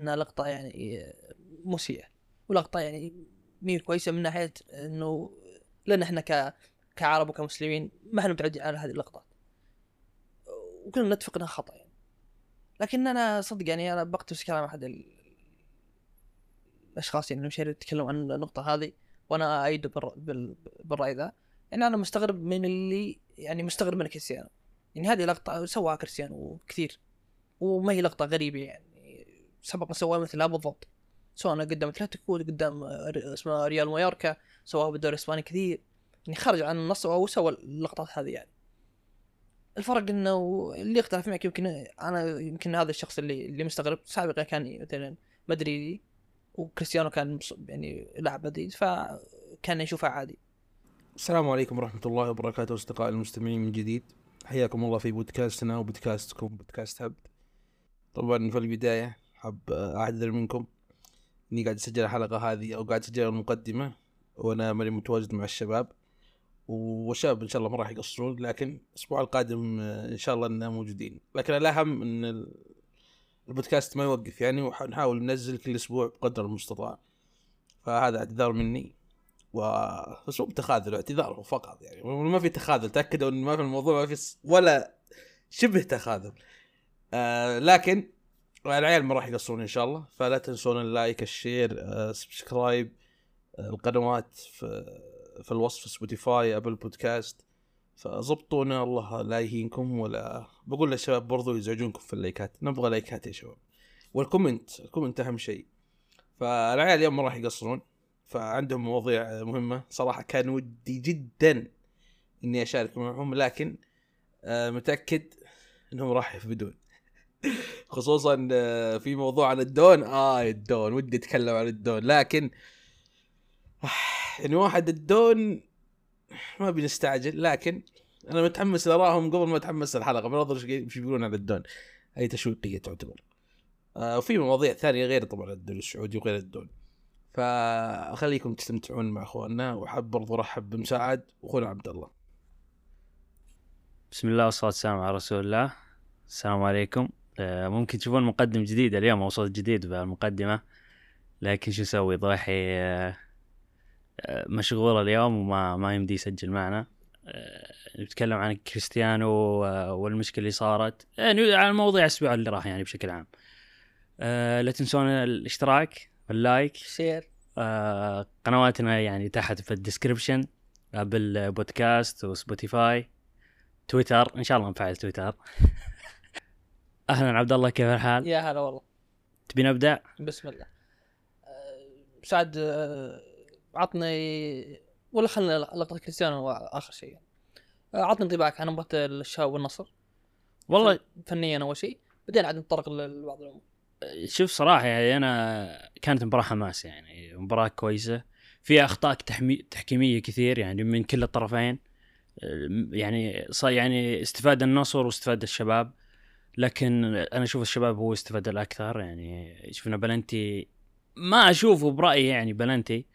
إنها لقطة يعني مسيئة ولقطة يعني مين كويسة من ناحية إنه لأن إحنا ك كعرب وكمسلمين ما إحنا متعودين على هذه اللقطات. وكلنا نتفق إنها خطأ يعني. لكن أنا صدق يعني أنا بقتبس كلام أحد ال- الأشخاص يعني المشاهير يتكلم عن النقطة هذه وأنا ايده بال- بالرأي ذا. يعني أنا مستغرب من اللي يعني مستغرب من كريستيانو. يعني هذه لقطة سواها كريستيانو كثير وما هي لقطة غريبة يعني. سبق سواها مثلها بالضبط. سواء قدام أتلتيكو قدام ر- اسمه ريال مايوركا سواها بالدوري الإسباني كثير. يعني خرج عن النص وسوى اللقطات هذه يعني. الفرق إنه اللي اختلف معك يمكن أنا يمكن هذا الشخص اللي اللي مستغرب. سابقا كان مثلا مدريدي وكريستيانو كان يعني لاعب مدريد فكان يشوفها عادي. السلام عليكم ورحمة الله وبركاته أصدقائي المستمعين من جديد. حياكم الله في بودكاستنا وبودكاستكم بودكاست هبد طبعا في البداية حاب أعتذر منكم. إني قاعد أسجل الحلقة هذه أو قاعد أسجل المقدمة وأنا ماني متواجد مع الشباب. والشباب إن شاء الله ما راح يقصرون لكن الأسبوع القادم آه، إن شاء الله إننا موجودين. لكن الأهم إن ال- البودكاست ما يوقف يعني ونحاول ننزل كل أسبوع بقدر المستطاع. فهذا اعتذار مني. و بس مو بتخاذل اعتذار فقط يعني. ما في تخاذل تأكدوا إن ما في الموضوع ما في ولا شبه تخاذل. آه لكن العيال ما راح يقصرون إن شاء الله فلا تنسون ال like ال share آه subscribe آه القنوات في في الوصف سبوتيفاي أبل بودكاست. فضبطونا الله لا يهينكم ولا بقول للشباب برضو يزعجونكم في ال likeات نبغى likeات يا شباب. وال comment ال comment أهم شيء. فالعيال اليوم ما راح يقصرون فعندهم مواضيع مهمة. صراحة كان ودي جدا إني أشارك معهم لكن آه، متأكد إنهم راح يفقدون. خصوصا آه، في موضوع عن الدون. آه الدون ودي أتكلم عن الدون. لكن يعني واحد الدون ما بنستعجل. لكن أنا متحمس لاراهم قبل ما أتحمس الحلقة بنظر إيش بيقولون عن الدون. هي تشويقية تعتبر. آه وفي مواضيع ثانية غير طبعا الدوري السعودي وغير الدون. فاخليكم تستمتعون مع أخواننا. وحاب برضو أرحب بمساعد واخونا عبد الله. بسم الله والصلاة والسلام على رسول الله. السلام عليكم. آه، ممكن تشوفون مقدم جديد اليوم أو صوت جديد بالمقدمة. لكن شو أسوي؟ ضاحي آه، آه، مشغول اليوم وما ما يمدي يسجل معنا. آه، نتكلم عن كريستيانو آه، والمشكلة اللي صارت. يعني عن مواضيع الأسبوع اللي راح يعني بشكل عام. آه، لا تنسون الاشتراك وال like share آه، قنواتنا يعني تحت في ال description أبل بودكاست وسبوتيفاي تويتر. إن شاء الله نفعل تويتر. أهلا عبد الله كيف الحال؟ يا هلا والله. تبي نبدأ؟ بسم الله. آه، سعد آه، عطني ولا خلنا لقطة كريستيانو آخر شيء. آه، عطني انطباعك عن مباراة الشباب والنصر. والله فن- فنيا أول شيء بعدين عاد نتطرق لبعض الأمور. شوف صراحة يعني أنا كانت مباراة حماس يعني مباراة كويسة. فيها أخطاء تحمي... تحكيمية كثير يعني من كل الطرفين. يعني صار يعني استفاد النصر واستفاد الشباب. لكن أنا أشوف الشباب هو استفاد الاكثر يعني شفنا بلنتي ما أشوفه برأيي يعني بلنتي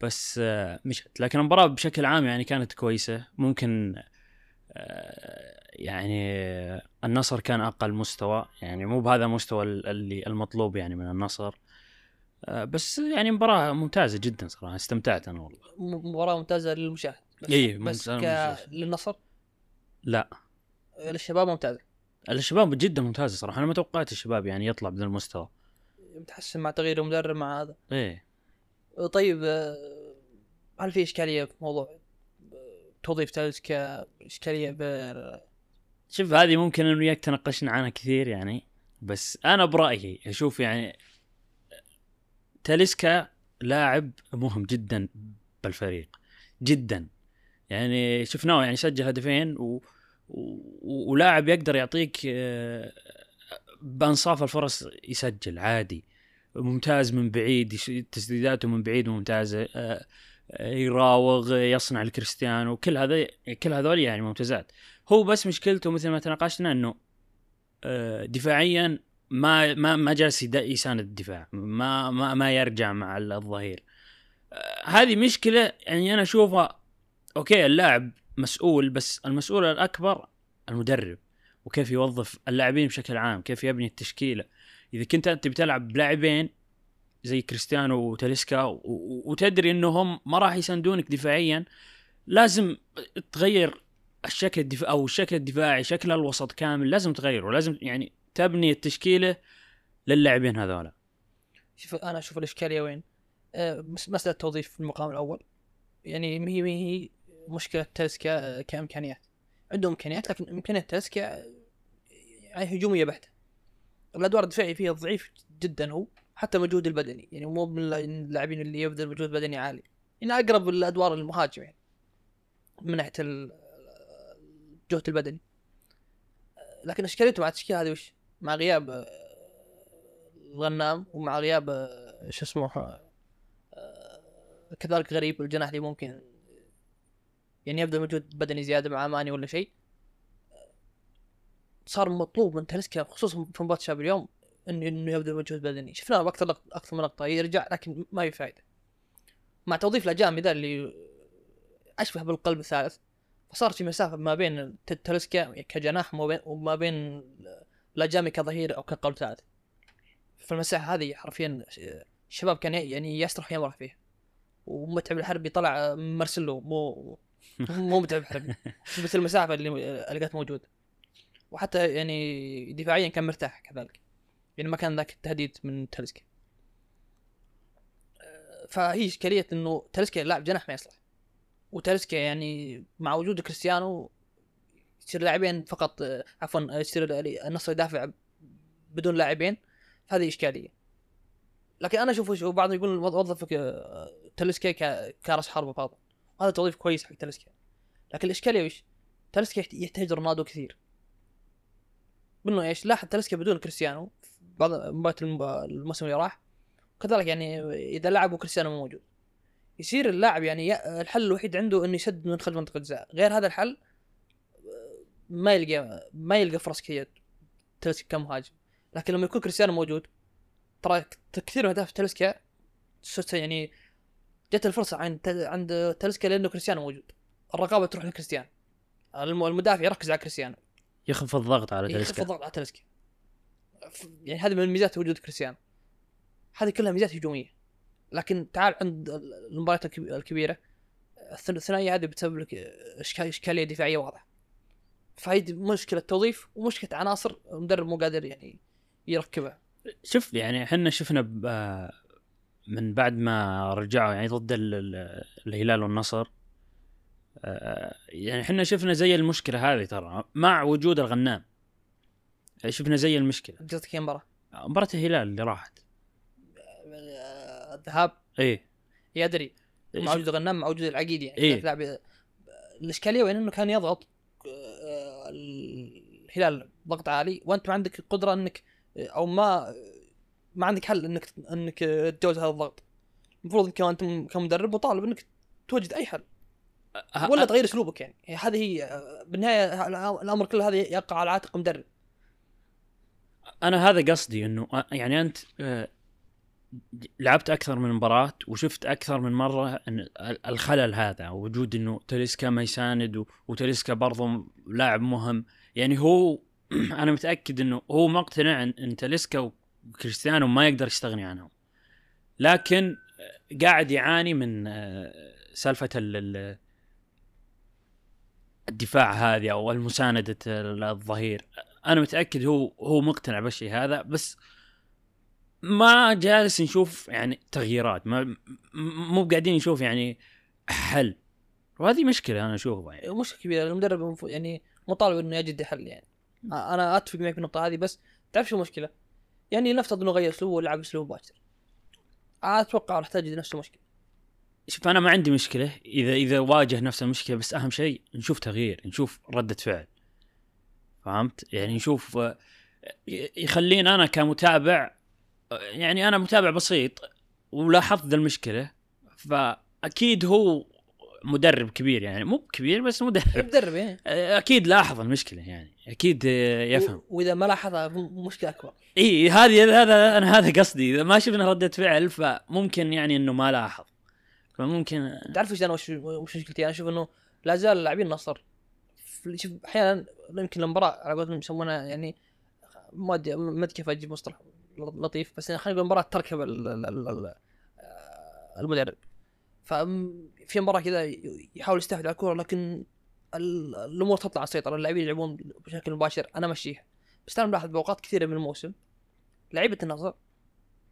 بس آه، مشت. لكن المباراة بشكل عام يعني كانت كويسة. ممكن آه، يعني النصر كان أقل مستوى يعني مو بهذا المستوى ال- اللي المطلوب يعني من النصر. آه، بس يعني مباراة ممتازة جدا صراحة استمتعت أنا والله. م- مباراة ممتازة للمشاهد. بس, إيه، بس ك... للنصر؟ لا. للشباب ممتازة. الشباب جدا ممتازه صراحة. أنا ما توقعت الشباب يعني يطلع بذا المستوى. متحسن مع تغيير المدرب مع هذا. إيه. آه، طيب آه، هل في إشكالية في موضوع آه، توظيف تاليسكا إشكالية ب شوف هذه ممكن انه وياك تناقشنا عنها كثير يعني بس أنا برأيي أشوف يعني تاليسكا لاعب مهم جدا بالفريق. جدا. يعني شفناه يعني سجل هدفين و... ولاعب يقدر يعطيك آه، بانصاف الفرص يسجل عادي. ممتاز من بعيد تسديداته من بعيد ممتازة آه، آه، يراوغ يصنع الكريستيانو كل هذا كل هذول يعني ممتازات. هو بس مشكلته مثل ما تناقشنا إنه دفاعيا ما ما ما جالس يساند الدفاع ما ما ما يرجع مع الظهير. هذه مشكلة يعني أنا أشوفها okay اللاعب مسؤول بس المسؤول الأكبر المدرب وكيف يوظف اللاعبين بشكل عام كيف يبني التشكيلة. إذا كنت أنت بتلعب بلاعبين زي كريستيانو وتاليسكا وتدري إنهم ما راح يساندونك دفاعيا لازم تغير الشكل الدفاع أو الشكل الدفاعي شكل الوسط كامل لازم تغيره. لازم يعني تبني التشكيلة للاعبين هذولا. شوف أنا أشوف الإشكالية وين؟ آه، مس- مسألة توظيف في المقام الأول. يعني هي هي مشكلة تلسكا آه، كإمكانيات. عندهم إمكانيات لكن إمكانيات تلسكا آه، يعني هجومية بحتة. الأدوار الدفاعية فيها ضعيف جدا هو حتى المجهود البدني. يعني مو من اللاعبين اللي يبذل مجهود بدني عالي. يعني أقرب الأدوار المهاجم يعني من ناحية ال- الجهد البدني. آه، لكن إشكاليته مع التشكيلة هذه وش؟ مع غياب الغنام ومع غياب شو اسمه كذلك غريب الجناح اللي ممكن يعني يبذل مجهود بدني زيادة مع ماني ولا شيء. صار مطلوب من تلسكا خصوصا في مباراة شباب اليوم انه إنه يبذل مجهود بدني. شفناه بأكثر أكثر من لقطة يرجع لكن ما في فائده مع توظيف الاجامي ذا اللي أشبه بالقلب الثالث فصار في مسافة ما بين تلسكا كجناح وما بين الاجامي كظهير أو كقلب ثالث. فالمساحة هذه حرفيا الشباب كان يعني يسترخي يمرح فيها. ومتعب الحربي طلع مرسلو مو مو متعب الحربي بس المسافة اللي كانت موجوده وحتى يعني دفاعيا كان مرتاح كذلك. يعني ما كان ذاك التهديد من تلسكا أه، فهي إشكالية إنه تلسكا لاعب جناح ما يصلح. وتلسكا يعني مع وجود كريستيانو يصير لاعبين فقط عفوا يصير النصر يدافع بدون لاعبين. هذه إشكالية. لكن أنا أشوف بعضهم يقول وظفك تلسكا ك- كرأس حربة فاضل هذا توظيف كويس حق تلسكا لكن الإشكالية وش؟ تلسكا يحت- يحتاج رونالدو كثير. منه إيش؟ لاحظ تلسكا بدون كريستيانو بعض مباريات الم- الموسم اللي راح. كذلك يعني إذا لعب وكريستيانو مو موجود. يصير اللاعب يعني الحل الوحيد عنده إنه يسد من خلف منطقة الجزاء. غير هذا الحل ما يلقى ما يلقى فرص كثير تلسكا كمهاجم. لكن لما يكون كريستيانو موجود ترى كثير من أهداف تلسكا يعني جت الفرصة عند عند تلسكا لأنه كريستيانو موجود. الرقابة تروح لكريستيانو. الم- المدافع يركز على كريستيانو. يخفض الضغط على يخفض تلسكا. الضغط على تلسكا. يعني هذه من ميزات وجود كريستيانو. هذه كلها ميزات هجومية. لكن تعال عند ال- المباريات الكب- الكبيرة. الث- الثنائية هذه بتسبب لك إشكالية دفاعية واضحة. فهي مشكلة توظيف ومشكلة عناصر المدرب مو قادر يعني يركبها. شوف يعني إحنا شفنا من بعد ما رجعوا يعني ضد ال- ال- الهلال والنصر آه، يعني إحنا شفنا زي المشكلة هذه ترى مع وجود الغنام. شفنا زي المشكلة. قصدك مباراة؟ مباراة الهلال اللي راحت. آه، الذهاب إيه. يا أدري. مع وجود الغنام مع وجود العقيدي يعني. إيه. لاعب الإشكالية وين إنه كان يضغط آه، الهلال ضغط عالي. وأنت ما عندك قدرة إنك أو ما ما عندك حل انك إنك تتجاوز هذا الضغط. المفروض إنك أنت كمدرب مطالب إنك توجد أي حل. ه- ولا تغير أسلوبك يعني. هي- هذه هي بالنهاية الأمر كله هذا يقع على عاتق مدرب أنا هذا قصدي إنه يعني أنت لعبت أكثر من مباراة وشفت أكثر من مرة الخلل هذا وجود إنه تلسكا ما يساند و- وتلسكا برضو لاعب مهم. يعني هو أنا متأكد إنه هو مقتنع ان إن تلسكا وكريستيانو ما يقدر يستغني عنهم. لكن قاعد يعاني من آه، سالفة ال- ال- الدفاع هذه أو المساندة الظهير. أنا متأكد هو هو مقتنع بالشيء هذا بس ما جالس نشوف يعني تغييرات. ما مو قاعدين نشوف يعني حل. وهذه مشكلة أنا أشوفها. يعني مشكله كبيرة المدرب يعني مطالب إنه يجد حل يعني. أنا أتفق معك في النقطة هذه بس تعرف شو المشكلة؟ يعني نفترض إنه غير اسلوبه ولعب اسلوب مباشر. أتوقع راح تجد نفس المشكلة. شوف أنا ما عندي مشكلة. إذا إذا واجه نفس المشكلة بس أهم شيء نشوف تغيير نشوف ردة فعل. فهمت؟ يعني نشوف آه، يخليني أنا كمتابع آه، يعني أنا متابع بسيط ولاحظت المشكلة فأكيد هو مدرب كبير يعني مو كبير بس مدرب. مدرب يعني أكيد لاحظ المشكلة يعني أكيد آه، يفهم. و- وإذا ما لاحظها مشكلة أكبر. إي هذه هذا أنا هذا قصدي. إذا ما شفنا ردة فعل فممكن يعني إنه ما لاحظ. فممكن تعرف إيش أنا وش وش مشكلتي؟ أنا أشوف إنه لا زال لاعبين النصر في- شوف أحيانا يمكن المباراة على قولتهم يسمونها يعني ما أدري ما أدري كيف أجيب مصطلح لطيف بس خلينا نقول المباراه تركب ال- ال- ال- ال- المدرب. ففي مباراة كذا يحاول يستحوذ على الكورة لكن ال- الأمور تطلع على السيطرة اللاعبين يلعبون بشكل مباشر. أنا امشيها بس أنا ملاحظ بأوقات كثيرة من الموسم لعيبة النصر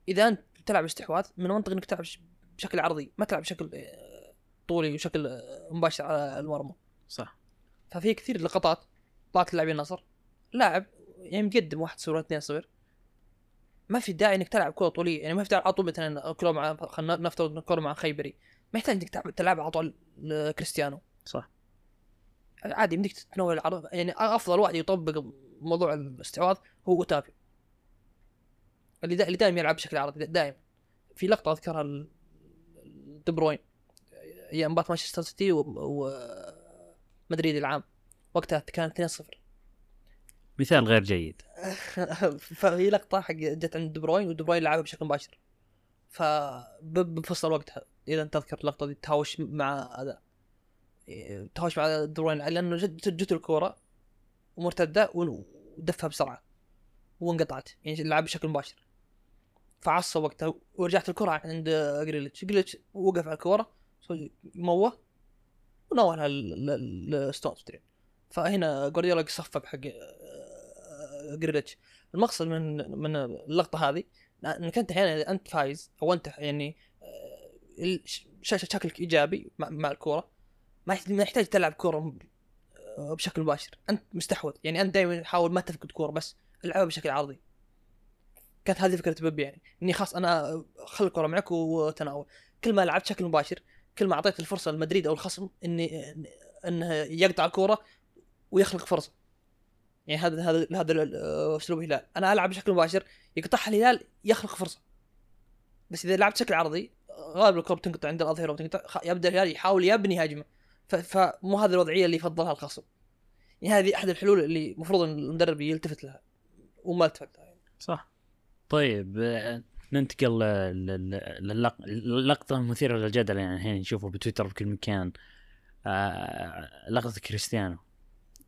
إذا أنت تلعب استحواذ من منطق إنك تلعب بشكل عرضي ما تلعب بشكل آه، طولي وشكل آه، مباشر على المرمى. صح. ففي كثير لقطات طلعت لاعبين النصر. لاعب يعني مقدم 1 0 2 0 ما في داعي إنك تلعب كرة طولية. يعني ما في داعي على طول مثلا كره مع خلينا نفترض كره مع خيبري. ما يحتاج إنك تلعب على طول لكريستيانو. صح. عادي يمديك تتناول العرض. يعني أفضل واحد يطبق موضوع الاستحواذ هو أوتافيو. اللي دا اللي دائما يلعب بشكل عرضي دائما في لقطة أذكرها ل- دي بروين. أيام مباراة مانشستر سيتي ومدريد العام. وقتها كانت 2-0 مثال غير جيد. فهي لقطة حق جت عند دي بروين ودي بروين لعبها بشكل مباشر. ف ب- بيب فصل وقتها. إذا تذكر اللقطة دي تهاوش مع هذا. إيه، تهاوش مع دي بروين لأنه جت الكورة ومرتده ودفها بسرعة وانقطعت يعني لعب بشكل مباشر. فعصب وقتها ورجعت الكرة عند جريليتش. جريليتش وقف على الكورة موه وناولها لستونز فهنا جوارديولا صفق حق آه، جريليتش. المقصد من من اللقطة هذه إنك أنت أحيانا إذا أنت فايز أو أنت يعني شكلك إيجابي مع, الكورة. ما يحتاج تلعب كورة آه، بشكل مباشر. أنت مستحوذ. يعني أنت دائما حاول ما تفقد كورة بس العبها بشكل عرضي. كانت هذه فكرة بيب يعني. إني خلاص أنا خل الكره معك وتناول. كل ما لعبت بشكل مباشر كل ما أعطيت الفرصة لمدريد أو الخصم اني إنه يقطع الكورة ويخلق فرصة. يعني هذا هذا هذا ال- أسلوب الهلال. أنا ألعب بشكل مباشر يقطعها الهلال يخلق فرصة. بس إذا لعبت بشكل عرضي غالبا الكره بتنقطع عند الأظهرة وتنقطع. يبدأ الهلال يحاول يبني هجمة. فمو هذه الوضعية اللي يفضلها الخصم. يعني هذه أحد الحلول اللي المفروض إن المدرب يلتفت لها. وما التفت لها. صح. طيب آه، ننتقل ل- ل- للق- للقطة المثيرة للجدل. يعني الحين نشوفه بتويتر بكل مكان. آه، لقطة كريستيانو.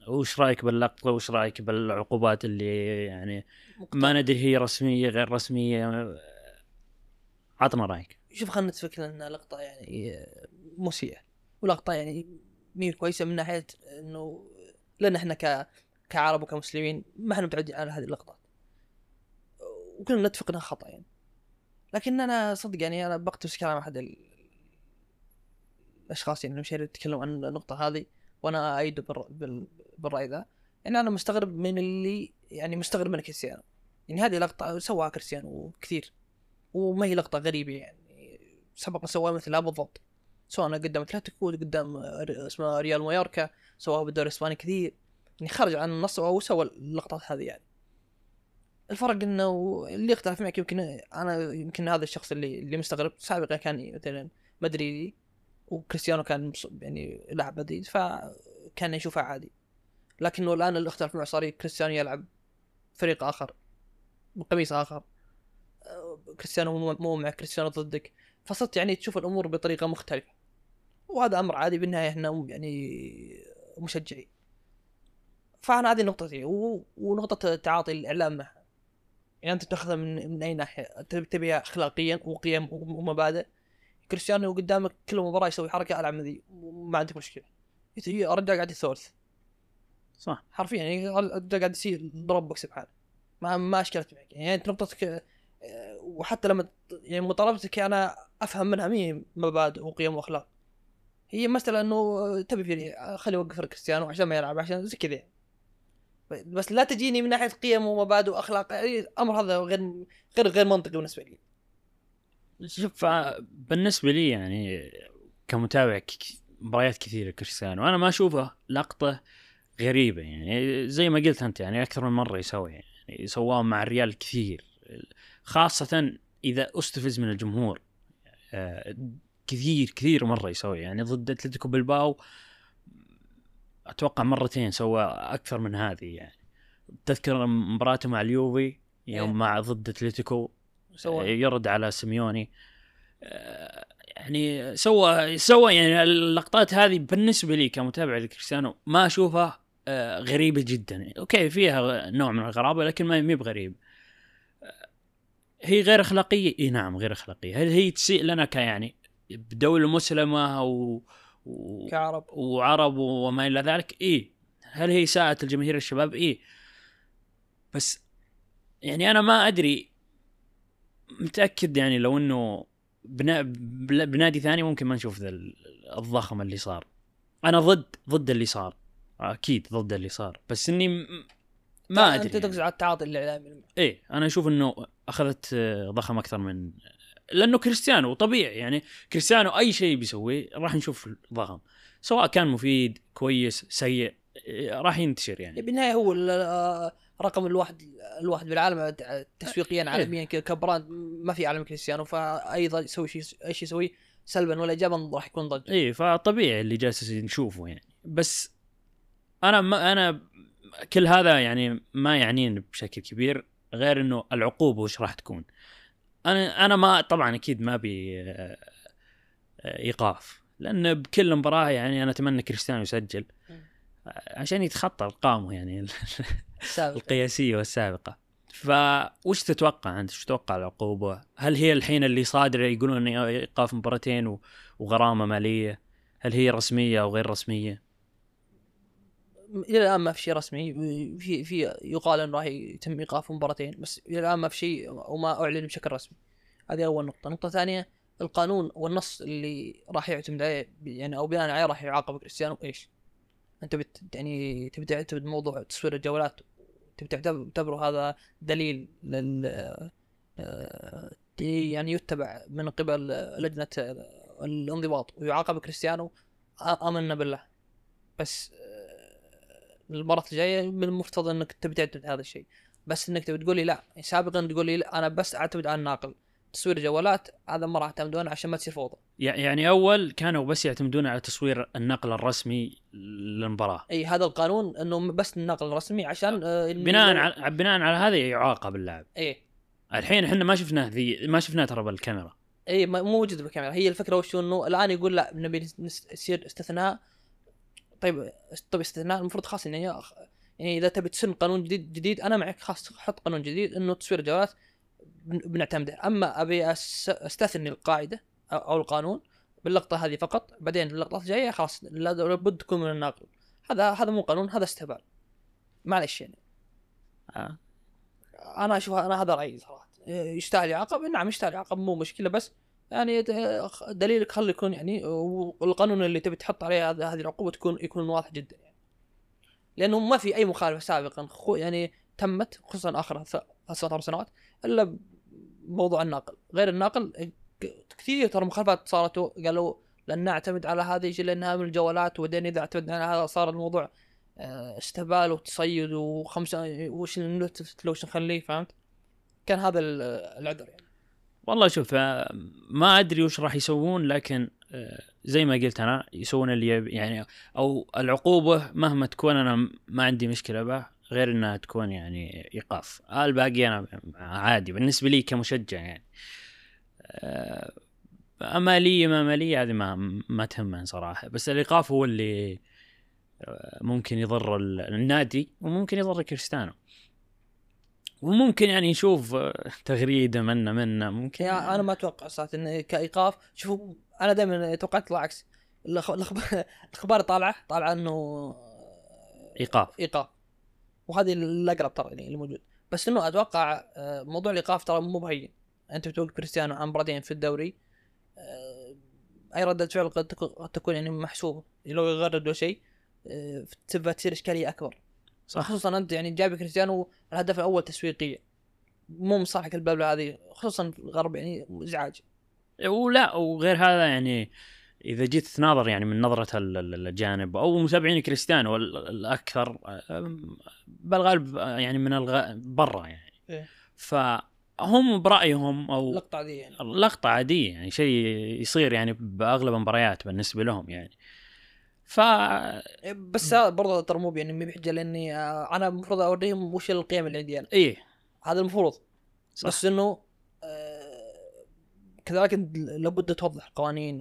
وش رأيك باللقطة؟ وش رأيك بالعقوبات اللي يعني ما ندري هي رسمية غير رسمية؟ آه، عطنا رأيك. شوف خلينا نتفق إنها لقطة يعني مسيئة. ولقطة يعني مي كويسة من ناحية إنه لأن إحنا ك كعرب وكمسلمين ما إحنا متعودين على هذه اللقطات. وكلنا نتفق إنها خطأ يعني. لكن أنا صدق يعني أنا بقتبس كلام أحد ال- الأشخاص يعني المشاهير يتكلموا عن النقطة هذه وأنا ايده بالر- بال- بالرأي ذا يعني أنا مستغرب من اللي يعني مستغرب من كريستيانو يعني هذه لقطة سواها كريستيانو كثير وما هي لقطة غريبة يعني. سبق سواها مثلها بالضبط سواء قدام أتلتيكو قدام اسمه ريال مايوركا سواها بالدوري الإسباني كثير. يعني خرج عن النص أو سوى اللقطات هذه يعني. الفرق إنه اللي يختلف معك يمكن أنا يمكن هذا الشخص اللي اللي مستغرب. سابقا كان مثلا مدريدي وكريستيانو كان يعني لاعب مدريد فكان يشوفها عادي. لكنه الآن اللي اختلف معه صار كريستيانو يلعب فريق آخر بقميص آخر. آه، كريستيانو مو مع كريستيانو ضدك. فصرت يعني تشوف الأمور بطريقة مختلفة. وهذا أمر عادي بالنهاية إحنا يعني مشجعين. فأنا هذه نقطتي. و... ونقطة تعاطي الإعلام معها. يعني أنت تأخذها من من أي ناحية. تبي تبيها اخلاقيا وقيم ومبادئ. كريستيانو قدامك كل مباراة يسوي حركة ألعب ذي وما عندك مشكلة. الرجال قاعد يثورث. صح. حرفيا يعني الرجال قاعد يصير ضرب سبحانه ما ما اشكلت معك. يعني أنت نقطتك آه، وحتى لما يعني مطالبتك أنا أفهم منها مي مبادئ وقيم وأخلاق. هي مسألة إنه تبي فيني خلي اوقف كريستيانو عشان ما يلعب عشان زي كذا. بس لا تجيني من ناحية قيم ومبادئ وأخلاق الامر هذا غير غير غير منطقي بالنسبة لي. شوف آه، بالنسبة لي يعني كمتابع مباريات كثيرة كريستيانو أنا ما أشوفه لقطة غريبة يعني. زي ما قلت أنت يعني أكثر من مرة يسوي يعني سواه مع الريال كثير. خاصة إذا أستفز من الجمهور. كثير كثير مرة يسوي. يعني ضد أتلتيكو بالباو أتوقع مرتين سوى أكثر من هذه يعني. تذكر مباراته مع اليوفي يوم إيه. مع ضد أتلتيكو. سوى. يرد على سيميوني. آه، يعني سوى سوى يعني اللقطات هذه بالنسبة لي كمتابع لكريستيانو ما أشوفها آه، غريبة جدا. okay فيها نوع من الغرابة لكن ما هي بغريب. هي غير أخلاقية؟ إي نعم غير أخلاقية. هل هي تسيء لنا كيعني بدولة مسلمة و... و... كعرب. وعرب وما إلى ذلك؟ إي. هل هي ساءت الجماهير الشباب؟ إي. بس يعني أنا ما أدري متأكد يعني لو إنه بنا... بنادي ثاني ممكن ما نشوف ذا ال- الضخم اللي صار. أنا ضد ضد اللي صار. أكيد ضد اللي صار. بس إني ما أدري أنت يعني. تقصد على التعاطي الإعلامي إيه أنا أشوف إنه أخذت آه، ضخم أكثر من لأنه كريستيانو طبيعي يعني كريستيانو أي شيء بيسويه راح نشوف ضخم سواء كان مفيد كويس سيء آه، راح ينتشر يعني. بالنهاية هو آه، رقم الواحد الواحد بالعالم تسويقيا عالميا كذا كبراند ما في عالم كريستيانو فايضا يسوي شيء أي شيء يسويه سلبا ولا ايجابا راح يكون ضجه إيه فطبيعي اللي جالس نشوفه يعني. بس أنا ما أنا كل هذا يعني ما يعنيني بشكل كبير غير إنه العقوبة وش راح تكون أنا أنا ما طبعا أكيد ما أبي آه، إيقاف لأن بكل مباراة يعني أنا أتمنى كريستيانو يسجل عشان يتخطى أرقامه يعني السابق القياسية والسابقة فوش تتوقع أنت؟ وش تتوقع العقوبة؟ هل هي الحين اللي صادره يقولون إنه ايقاف مباراتين وغرامة مالية؟ هل هي رسمية أو غير رسمية؟ إلى الآن ما في شيء رسمي في في يقال إنه راح يتم ايقاف مباراتين بس إلى الآن ما في شيء وما أعلن بشكل رسمي. هذه أول نقطة. النقطه الثانية القانون والنص اللي راح يعتمد عليه يعني أو بناء عليه راح يعاقب كريستيانو. إيش؟ أنت بت يعني تبي تعتمد موضوع تصوير الجولات تبي تعتبر- تعتبره هذا دليل لل آه، يعني يتبع من قبل لجنة الانضباط ويعاقب كريستيانو. آمنا بالله. بس المرة الجاية من المفترض إنك تبي تعتمد هذا الشيء. بس إنك تبي تقول لي لا سابقا تقول لي لا أنا بس أعتمد على الناقل. تصوير جوالات هذا ما راح تعتمدون عشان ما تصير فوضى. يع- يعني أول كانوا بس يعتمدون على تصوير النقل الرسمي للمباراة. إي هذا القانون إنه بس النقل الرسمي عشان آه، بناء على بناء على هذا يعاقب اللاعب. إي. الحين إحنا ما شفناه ذي ما شفناه ترى بالكاميرا. إي مو موجود بالكاميرا. هي الفكرة وش إنه الآن يقول لا نبي يصير استثناء طيب طيب استثناء المفروض خاص يعني يعني إذا تبي تسن قانون جديد جديد أنا معك خاص حط قانون جديد إنه تصوير الجوالات بن- بنعتمده. أما أبي أستثني القاعدة أو أو القانون باللقطة هذه فقط بعدين اللقطات الجاية خلاص لا- لابد تكون من الناقل. هذا هذا مو قانون هذا استهبال معلش يعني. آه. أنا أشوف أنا هذا رأيي صراحة. يستاهل يعاقب نعم يستاهل يعاقب مو مشكلة بس يعني دليلك خلي يكون يعني والقانون اللي تبي تحط عليه هذا- هذه العقوبة تكون يكون واضح جدا يعني. لأنه ما في أي مخالفه سابقا يعني تمت خصوصا آخر ث- ثلاث أربع سنوات إلا بموضوع الناقل. غير الناقل كثير ترى مخالفات صارت قالوا لن نعتمد على هذه يجي لانها من الجوالات وبعدين إذا اعتمدنا على هذا صار الموضوع آه، استهبال وتصيد وخمسه وش نخليه فهمت؟ كان هذا ال- العذر يعني. والله شوف آه، ما أدري وش راح يسوون لكن آه، زي ما قلت أنا يسوون اللي يعني أو العقوبة مهما تكون أنا ما عندي مشكلة به غير إنها تكون يعني إيقاف. الباقي أنا عادي بالنسبة لي كمشجع يعني. اماليه ما اماليه هذه ما ما تهمني صراحة. بس الإيقاف هو اللي آه، ممكن يضر ال- النادي وممكن يضر كريستيانو. وممكن يعني نشوف آه، تغريدة منا منا ممكن. يعني أنا ما أتوقع صراحة انه كإيقاف شوفوا أنا دائما توقعت العكس. الأخبار طالعة طالعة إنه إيقاف. إيقاف. وهذه الأقرب ترى يعني اللي موجود. بس إنه أتوقع آه، موضوع الإيقاف ترى مو بهين. أنت بتقول كريستيانو عن مباراتين في الدوري آه، أي ردة فعل قد تكون يعني محسوبة. لو يغرد ولا شيء آه، تبى تصير إشكالية أكبر. صح. خصوصا أنت يعني جايب كريستيانو الهدف الأول تسويقيا مو مصالحك البلبله هذه خصوصا في الغرب يعني إزعاج. ولا وغير هذا يعني إذا جيت تناظر يعني من نظرة ال- ال- الاجانب أو متابعين كريستيانو ال- الأكثر بالغالب يعني من الغ... برا يعني. إيه. فهم برأيهم أو اللقطه دي يعني. اللقطه عادية يعني شيء يصير يعني بأغلب المباريات بالنسبة لهم يعني. ف بس برضه ترى مو يعني مو بحجة لأني آه، أنا المفروض أوريهم وش القيم اللي عندي أنا. إيه. هذا المفروض. صح. بس إنه آه، كذلك لابد توضح القوانين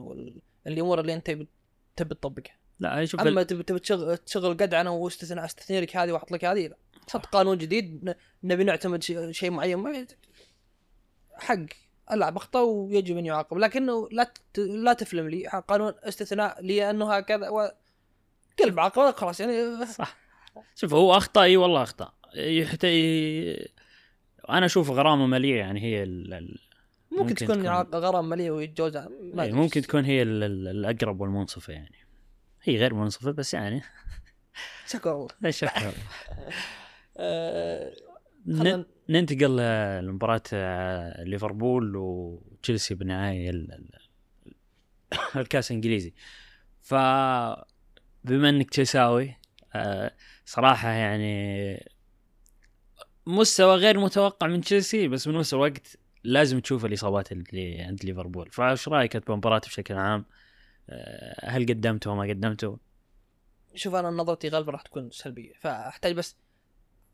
والامور اللي أنت تبي تطبقها. لا شوف أما. تبي تبي تشغل تشغل قدعنه واستثناء أستثني لك هذه وأحط لك هذه لا. تحط قانون جديد نبي نعتمد شيء, معين ما حق. اللاعب أخطأ ويجب أن يعاقب. لكنه لا. لا تفلم لي. قانون استثناء لأنه هكذا و قلب عقبه خلاص يعني صح. شوف هو أخطأ إي والله أخطأ. يحتاج أنا أشوف غرامة ماليه يعني هي ال... ال- ممكن, ممكن تكون, تكون- غرام ماليه ويتجوز ما. ممكن تكون هي ال- ال- الأقرب والمنصفة يعني. هي غير منصفة بس يعني. شكرا الله لا شك آه، ن- خلنا ننتقل لمباراة آه، ليفربول وتشيلسي بنهائي ال- ال- الكاس الإنجليزي. ف بما إنك تشيلساوي آه، صراحة يعني مستوى غير متوقع من تشيلسي بس بنفس الوقت لازم تشوف الإصابات اللي عند ليفربول فايش رأيك بمباراة بشكل عام؟ آه، هل قدمته وما قدمته؟ شوف أنا نظرتي غالبا راح تكون سلبية فأحتاج بس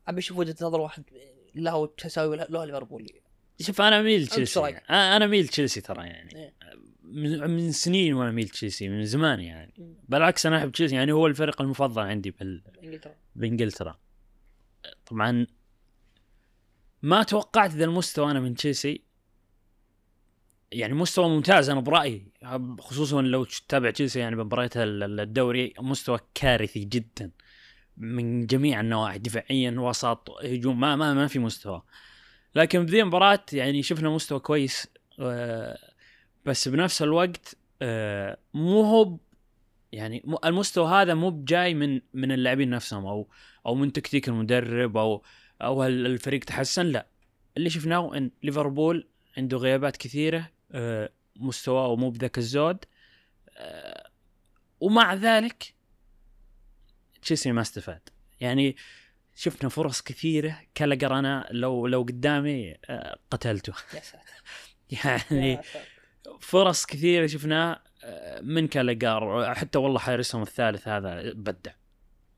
أبي أشوف وجهة نظر واحد له تساوي له ليفربولي شوف أنا إيش تشيلسي؟ يعني. أنا اميل تشيلسي ترى يعني إيه. من سنين وأنا اميل تشيلسي من زمان يعني. بالعكس أنا أحب تشيلسي يعني هو الفريق المفضل عندي بال... إنجلترا. بإنجلترا. طبعا ما توقعت ذا المستوى أنا من تشيلسي. يعني مستوى ممتاز أنا برأيي خصوصا لو تتابع تشيلسي يعني بمباريات ال- ال- الدوري مستوى كارثي جدا من جميع النواحي دفاعيا وسط هجوم ما ما ما في مستوى. لكن بذي المباراة يعني شفنا مستوى كويس آه، بس بنفس الوقت آه، مو هو يعني المستوى هذا مو بجاي من من اللاعبين نفسهم أو أو من تكتيك المدرب أو أو هل الفريق تحسن لا. اللي شفناه إن ليفربول عنده غيابات كثيرة آه، مستواه مو بذاك الزود آه، ومع ذلك تشيلسي ما استفاد. يعني شفنا فرص كثيرة كالجر أنا لو لو قدامي آه، قتلته. يعني. فرص كثيرة شفناه آه، من كالجار حتى والله حارسهم الثالث هذا بدع.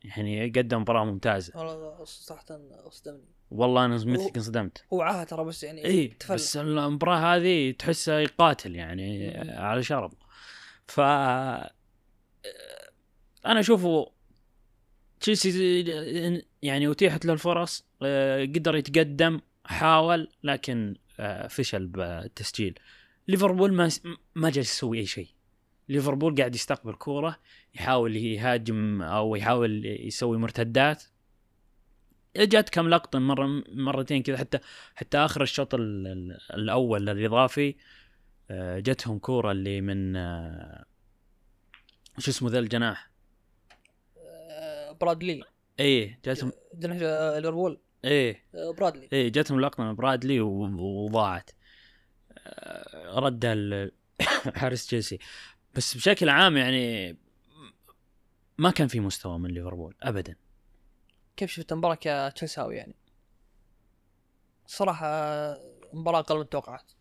يعني قدم مباراة ممتازة. والله صراحة اصدمني والله أنا مثلك انصدمت. هو عاهه ترى بس يعني اي. بس المباراة هذه تحسه يقاتل يعني. على شرب. ف أنا أشوفه تشيلسي يعني أتيحت له الفرص آه، قدر يتقدم حاول لكن آه، فشل بالتسجيل. ليفربول ما ما جالس يسوي أي شيء. ليفربول قاعد يستقبل كورة يحاول يهاجم أو يحاول يسوي مرتدات. جات كم لقطة مرة مرتين كذا حتى حتى آخر الشوط ال- ال- الأول الإضافي آه، جتهم كورة اللي من آه، شو اسمه ذا الجناح؟ آه، برادلي. إيه جاتهم جناح ليفربول. إيه. برادلي. إيه جاتهم لقطة من برادلي وضاعت. ال- حارس تشيلسي. بس بشكل عام يعني ما كان في مستوى من ليفربول ابدا. كيف شفت المباراة كتشيلساوي يعني؟ صراحة مباراة أقل من التوقعات.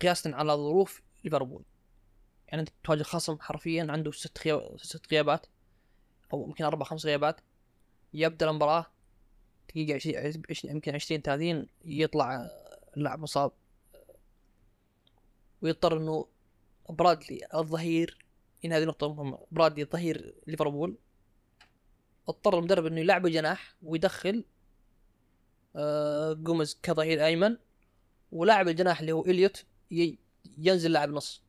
قياسا على ظروف ليفربول. يعني أنت تواجه خصم حرفيا عنده ست خيا... ست غيابات أو يمكن أربع خمس غيابات. يبدأ المباراة دقيقة 20 20 يمكن 20 30 يطلع اللاعب مصاب. ويضطر إنه برادلي الظهير هنا هذه نقطة مهمة برادلي ظهير ليفربول. اضطر المدرب إنه يلعبه جناح ويدخل آه جوميز كظهير أيمن ولاعب الجناح اللي هو إليوت ينزل لاعب نص.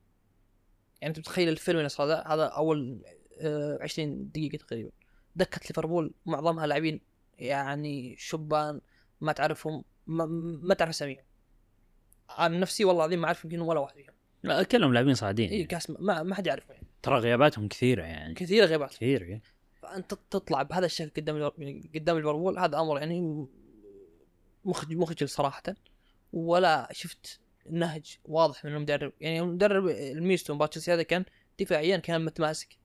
يعني أنت متخيل الفيلم اللي صار هذا أول آه 20 دقيقة تقريبا. دكة ليفربول معظمها لاعبين يعني شبان ما تعرفهم ما, ما تعرف أساميهم. عن نفسي والله العظيم ما أعرف يمكن ولا واحد فيهم. لا كلهم لاعبين صاعدين إي يعني. كاس ما, ما حد يعرفه يعني. ترى غياباتهم كثيرة يعني. كثير غيبات كثير يعني. فأنت تطلع بهذا الشكل قدام ليفر- قدام ليفربول هذا أمر يعني مخجل مخجل صراحة. ولا شفت نهج واضح من المدرب. يعني المدرب الميزته مباراة تشيلسي هذا كان دفاعيا كان متماسك.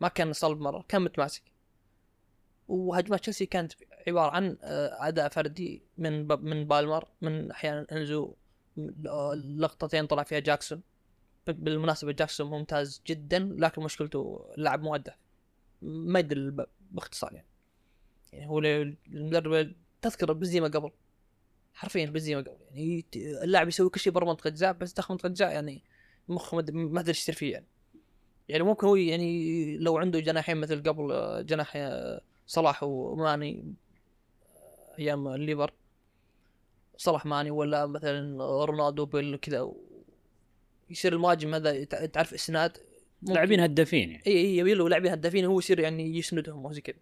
ما كان صلب مرة كان متماسك. وهجمات تشيلسي كانت عبارة عن آه، أداء فردي من من بالمر من أحيانا أنزو لقطتين طلع فيها جاكسون. بالمناسبة جاكسون ممتاز جدا لكن مشكلته اللاعب مؤدب ما يدري باختصار يعني. يعني هو المدرب تذكر بنزيما قبل. حرفيا بنزيما قبل. يعني اللاعب يسوي كل شيء برا منطقة جزاء بس داخل منطقة جزاء يعني مخه ما أدري إيش يصير فيه يعني. يعني ممكن هو يعني لو عنده جناحين مثل قبل جناح صلاح وماني أيام الليفر صلاح ماني ولا مثلا رونالدو بيل كذا يصير المهاجم هذا تع- تعرف إسناد لاعبين هدافين يعني. إي إي يبي له لاعبين هدافين هو يصير يعني يسندهم وزي كذا.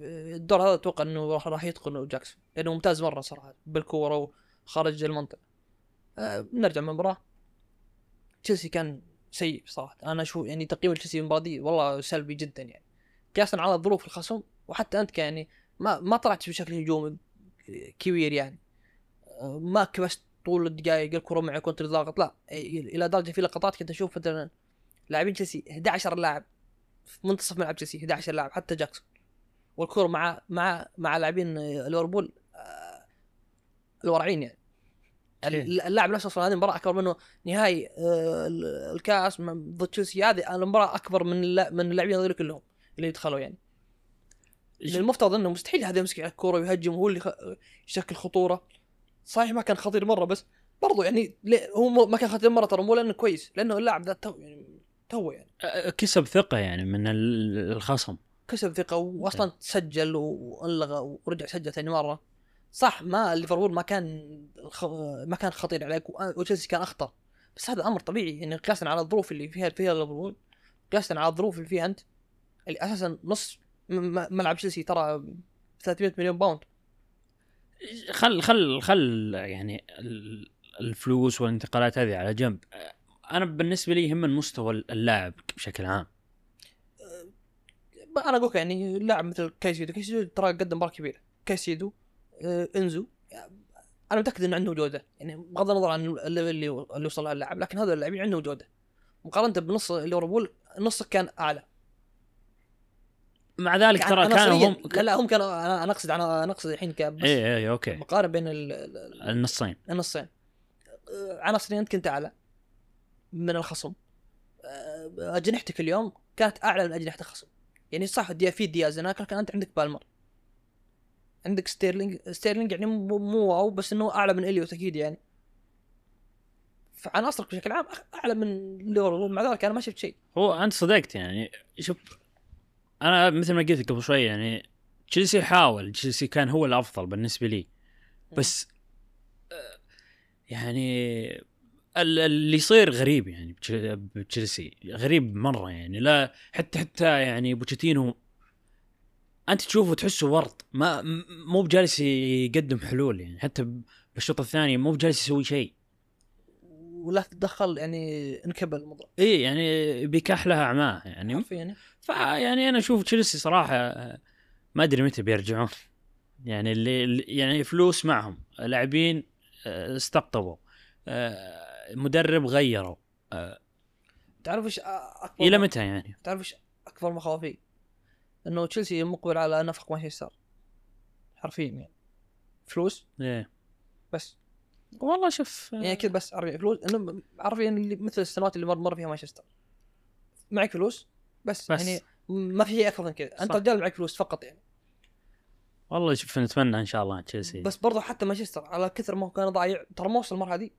الدور هذا أتوقع إنه راح راح يتقنه جاكسون لأنه ممتاز مرة صراحة بالكورة وخارج المنطقة. آه نرجع من المباراه تشيلسي كان سيء صراحة. أنا أشوف يعني تقييم تشيلسي المباراة دي والله سلبي جدا يعني. قياسا على ظروف الخصم وحتى أنت يعني ما ما طلعت بشكل هجومي كبير يعني. ما كبست طول الدقائق الكره معك كنت ضاغط. لا إلى درجة في لقطات كنت أشوف مثلا لاعبين تشيلسي 11 لاعب في منتصف ملعب تشيلسي 11 لاعب حتى جاكسون. والكره مع مع مع لاعبين ليفربول آه، الورعين يعني. إيه. اللاعب نفسه أصلا هذه المباراة أكبر منه نهائي آه، ال- الكاس ضد تشيلسي. هذه المباراة أكبر من من اللاعبين هذول كلهم اللي دخلوا يعني. المفترض أنه مستحيل هذا يمسك على الكورة ويهجم وهو اللي يشكل خطورة. صحيح ما كان خطير مرة بس برضو يعني هو ما كان خطير مرة ترى مو لأنه كويس لأنه اللاعب ذا تو يعني تو يعني. كسب ثقة يعني من ال- الخصم. كسب ثقة واصلا سجل والغى ورجع سجل ثاني مرة. صح ما ليفربول ما كان. ما كان خطير عليك و- وتشيلسي كان اخطر بس هذا أمر طبيعي يعني قياسا على الظروف اللي فيها فيها ليفربول قياسا على الظروف اللي فيها أنت. اللي أساسا نص ملعب تشيلسي ترى 300 مليون باوند. خل خل خل يعني ال- الفلوس والانتقالات هذه على جنب. أنا بالنسبة لي يهم مستوى اللاعب بشكل عام. أنا أقول يعني لاعب مثل كايسيدو كايسيدو ترى قدم مباراة كبيرة. كايسيدو آه إنزو أنا متأكد إنه عنده جودة. يعني بغض النظر عن ال level اللي اللي وصل اللاعب لكن هذول اللاعبين عندهم جودة. مقارنة بنص ليفربول نصك كان أعلى. مع ذلك ترى يعني كانوا عناصرياً- هم لا لا هم كانوا أنا أقصد أنا أقصد الحين كبس اي اي okay. مقارنة بين ال- ال- النصين. النصين. عناصريا أنت كنت أعلى من الخصم. آه، أجنحتك اليوم كانت أعلى من أجنحة الخصم. يعني صح دي في دياز هناك لكن أنت عندك بالمر. عندك ستيرلينج ستيرلينج يعني مو مو wow بس إنه أعلى من إليوت أكيد يعني. فعناصرك بشكل عام أعلى من ليفربول مع ذلك أنا ما شفت شيء. هو انت صدقت يعني شوف أنا مثل ما قلت قبل شوي يعني تشيلسي حاول تشيلسي كان هو الأفضل بالنسبة لي. بس آه، يعني ال- اللي يصير غريب يعني بتش- بتشيلسي غريب مرة يعني. لا حتى حتى يعني بوتشيتينو أنت تشوفه تحسه ورط. ما مو بجالس يقدم حلول يعني. حتى بالشوط الثاني مو بجالس يسوي شيء. ولا تتدخل يعني انكب الموضوع؟ إي يعني بيكحلها اعماه يعني. حرفيا فيعني أنا أشوف تشيلسي صراحة ما أدري متى بيرجعون. يعني اللي اللي- يعني فلوس معهم. لاعبين آه، استقطبوا. آه، مدرب غيروا. آه، تعرف إيش أكبر إلى متى يعني؟ تعرف إيش أكبر مخاوفي؟ إنه تشيلسي مقبل على نفق مانشستر حرفيا يعني. فلوس إيه. بس. والله شوف يعني كذا بس عرفيا فلوس إنه عرفيا اللي مثل السنوات اللي مر مر فيها مانشستر. معك فلوس بس, بس. يعني ما في شيء أكثر من كذا. أنت. رجال معك فلوس فقط يعني. والله شوف نتمنى إن شاء الله تشيلسي. بس برضه حتى مانشستر على كثر ما هو كان ضايع ترى ما وصل المرحله دي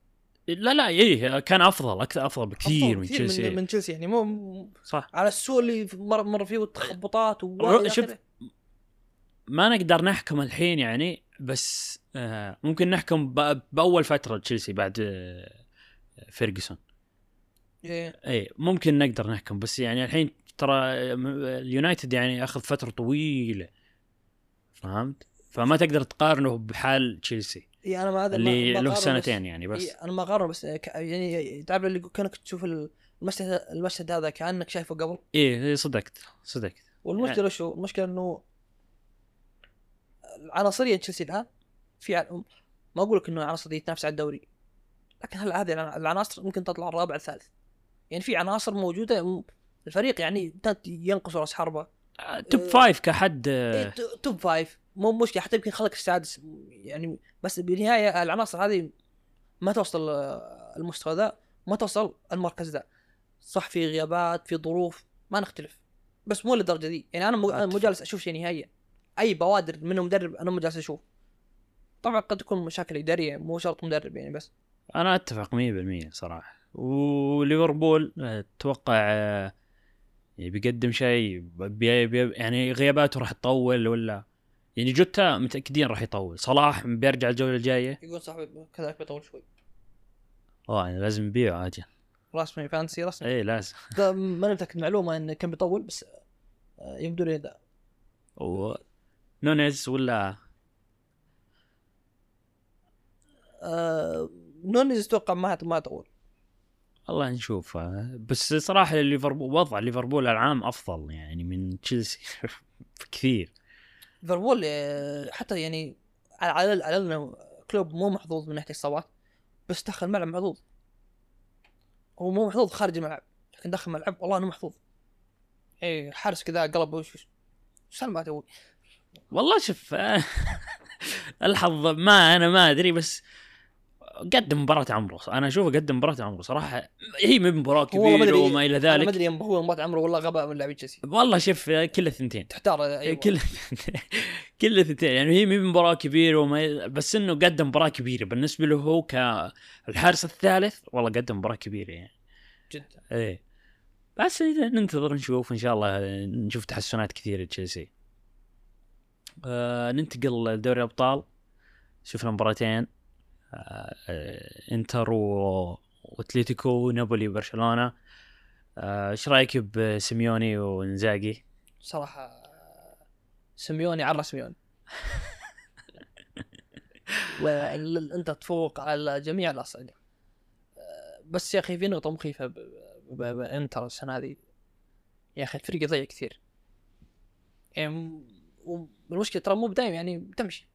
لا لا إيه كان أفضل أكثر أفضل بكثير أفضل من تشيلسي من, من تشيلسي يعني مو صح. على السوء اللي مر, مر فيه والتخبطات شوف، ما نقدر نحكم الحين يعني بس آه ممكن نحكم بأول فترة تشيلسي بعد آه فيرجسون إيه. اي ممكن نقدر نحكم بس يعني الحين ترى اليونايتد يعني أخذ فترة طويلة فهمت؟ فما تقدر تقارنه بحال تشيلسي إيه أنا ما هذا اللي له سنتين يعني بس إيه أنا ما أقارنه بس يعني تعرف اللي كأنك تشوف المشهد المشهد هذا كأنك شايفه قبل إيه إيه، صدقت صدقت والمشكلة شو؟ المشكلة إنه عناصريا تشيلسي الآن في ما أقول لك إنه عناصر دي تنافس على الدوري لكن هل هذه الع- العناصر ممكن تطلع الرابع الثالث؟ يعني في عناصر موجودة الفريق يعني ينقص رأس حربة. آه، top five كحد إيه، آه، ت- top five. مو مشكله حتى يمكن خلق السادس يعني بس بالنهاية العناصر هذه ما توصل آه، المستوى ذا ما توصل المركز ذا. صح في غيابات في ظروف ما نختلف. بس مو للدرجة دي. يعني أنا مو. جالس أشوف شيء نهائيا. أي بوادر منه مدرب أنا جالس أشوف. طبعا قد تكون مشاكل إدارية مو شرط مدرب يعني بس. أنا أتفق 100% صراحة. وليفربول آه، أتوقع آه، يعني بيقدم شيء بي بي يعني غياباته راح تطول ولا؟ يعني جوتا متأكدين راح يطول. صلاح بيرجع الجولة الجاية. يقول صاحبي كذلك بيطول شوي. آه يعني لازم نبيعه عاجل رسمي fantasy رسمي اي لازم. ده ما متاكد معلومة انه كان بيطول بس آه، يبدو لي و... نونيز ولا؟ آه، نونيز أتوقع ما ما طول والله نشوف بس صراحة ليفربول وضع ليفربول العام أفضل يعني من تشيلسي كثير. ليفربول آه، حتى يعني على على كلوب مو محظوظ من ناحية الاصابات بس دخل ملعب محظوظ. هو مو محظوظ خارج الملعب لكن دخل ملعب والله إنه محظوظ. اي حارس كذا قلب وش وش تو والله شوف الحظ ما أنا ما أدري بس قدم مباراة عمره أنا أشوفه قدم مباراة عمره صراحة. هي من مباراة كبيرة وما إلى أنا ما ذلك ادري هو مباراة عمره ولا غباء من لاعبين تشيلسي. والله شوف كل الثنتين. تحتار أيوة. كل كل الثنتين. يعني هي من مباراة كبيرة وما بس إنه قدم مباراة كبيرة. بالنسبة له هو كالحارس الثالث والله قدم مباراة كبيرة يعني. جدا إيه. بس ننتظر نشوف إن شاء الله نشوف تحسنات كثيرة تشيلسي آه ننتقل لدوري الأبطال. شفنا مباراتين آه آه إنتر و- واتليتيكو نابولي وبرشلونة. آه، إيش رأيك بسيميوني ونزاجي؟ صراحة آه، سيميوني عرى سيميوني. وانتر تفوق على جميع الأصعدة. آه، بس يا أخي في ب- ب- بإنتر السنة هذه. يا أخي الفريق يضيع كثير. يعني والمشكلة ترى مو بدايم يعني تمشي.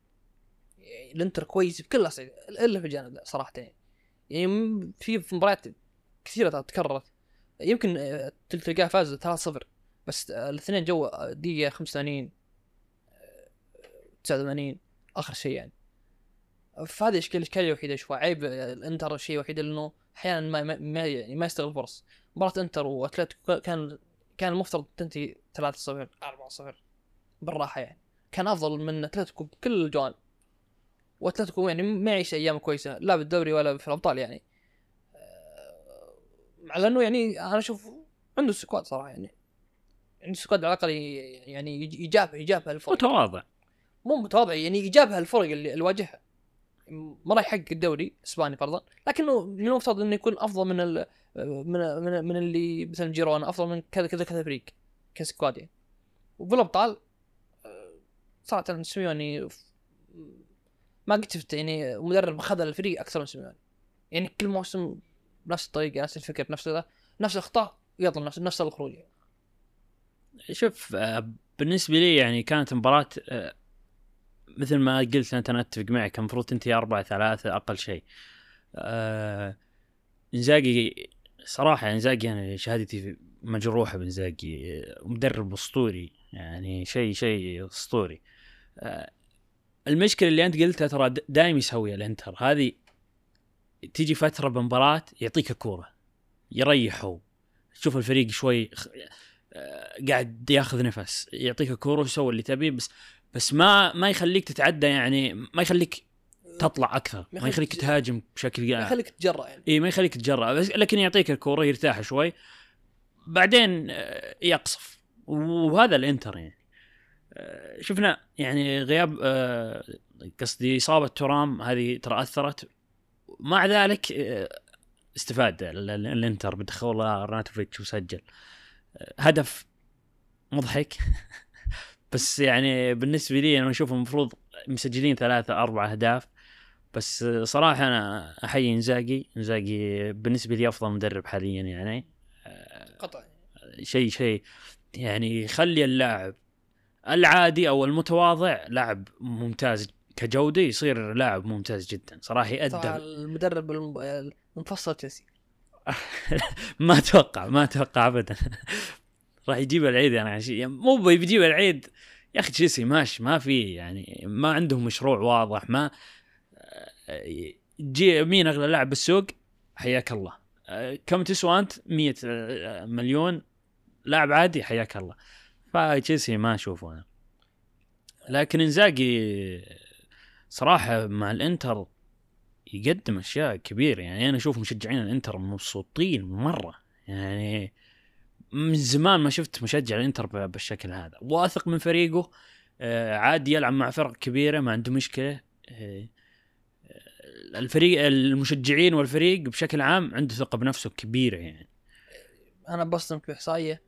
يعني الإنتر كويس بكل الاصعدة إلا في الجانب ذا صراحة يعني. يعني في مباريات كثيرة ترى تكررت. يمكن آه، تلقاه فاز 3-0 بس آه، الاثنين جو آه، دقيقة 85 آه، 89 آخر شيء يعني. فهذه الأشكال الإشكالية الوحيدة شوي. عيب الإنتر الشيء الوحيد إنه أحيانا ما ما يعني ما يستغل فرص. مباراة إنتر وأتلتيكو كان كان المفترض تنتهي 3-0 4-0 بالراحة يعني. كان أفضل من أتلتيكو بكل الجوانب وأتلتيكو يعني ما يعيش أيام كويسة لا بالدوري ولا في الأبطال يعني. آه، على إنه يعني أنا أشوف عنده سكواد صراحة يعني. عنده squad على الأقل يعني يج- يجابه يجابه الفرق متواضع. مو متواضع يعني يجابها الفرق اللي, اللي واجهها ما راح يحقق الدوري الاسباني فرضا. لكنه من المفترض إنه يكون أفضل من ال من من, من اللي مثلا جيرونا أفضل من كذا كذا كذا فريق ك squad يعني. وفي الابطال آه، صراحة سيميوني ما قد شفت يعني مدرب خذ الفريق أكثر من سيميوني يعني. كل موسم نفس الطريقة نفس الفكر نفس نفس الأخطاء يطلع نفس نفس الخروج شوف آه، بالنسبة لي يعني كانت مباراة آه، مثل ما قلت أنت أنا أتفق معك المفروض تنتهي أربعة ثلاثة أقل شيء. آه، إنزاجي صراحة إنزاجي أنا شهادتي مجروحة بإنزاجي مدرب أسطوري يعني شيء شيء أسطوري. المشكلة اللي أنت قلتها ترى دايم يسويها الإنتر. هذه تيجي فترة بمباراة يعطيك الكورة يريحه تشوف الفريق شوي آه، قاعد ياخذ نفس يعطيك الكورة ويسوي اللي تبيه بس بس ما ما يخليك تتعدى يعني ما يخليك تطلع أكثر ما يخليك تهاجم بشكل يخليك تتجرأ يعني. إي ما يخليك تتجرأ بس لكن يعطيك الكورة يرتاح شوي بعدين آه، يقصف. وهذا الإنتر يعني. آه، شفنا يعني غياب آه، قصدي إصابة ترام هذه ترى أثرت. مع ذلك آه، استفاد ال- ال- الإنتر بدخول راناتوفيتش وسجل. آه، هدف مضحك. بس يعني بالنسبة لي أنا أشوف المفروض مسجلين ثلاثة أربعة أهداف. بس صراحة أنا أحيي إنزاجي. إنزاجي بالنسبة لي أفضل مدرب حاليا يعني. قطع شيء شيء يعني يخلي اللاعب العادي أو المتواضع لاعب ممتاز كجودة يصير لاعب ممتاز جدا. صراحة طبعا يأدب المدرب الم- المفصل تشيلسي. ما أتوقع ما أتوقع أبدا. راح يجيب العيد يعني عشان يعني مو بيجيب العيد. يا أخي تشيلسي ماشي ما في يعني ما عندهم مشروع واضح ما جي مين أغلى لاعب بالسوق حياك الله. أه، كم تسوى أنت؟ 100 أه، مليون لاعب عادي حياك الله. فتشيلسي ما أشوفه أنا. لكن إنزاجي صراحة مع الإنتر يقدم أشياء كبيرة. يعني أنا أشوف مشجعين الإنتر مبسوطين مرة. يعني من زمان ما شفت مشجع الإنتر بالشكل هذا. واثق من فريقه. آه، عادي يلعب مع فرق كبيرة ما عنده مشكلة. آه، الفريق المشجعين والفريق بشكل عام عنده ثقة بنفسه كبيرة يعني. أنا بصدمك باحصائيه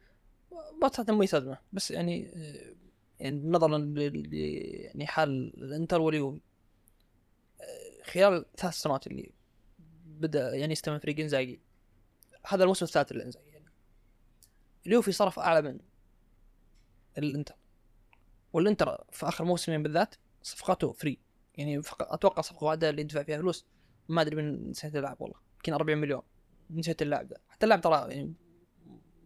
تعطي ما صدمه بس يعني آه، يعني نظرا يعني حال الإنتر واليوفي. آه، خلال ثلاث سنوات اللي بدأ يعني يستلم فريق إنزاجي هذا الموسم الثالث للإنزاجي يعني. اليوفي صرف أعلى من الإنتر والإنتر في آخر موسمين بالذات صفقاته فري يعني أتوقع صفقة واحدة اللي دفع فيها فلوس ما أدري من نسيت اللاعب والله يمكن 40 مليون نسيت اللاعب ده. حتى اللاعب ترى يعني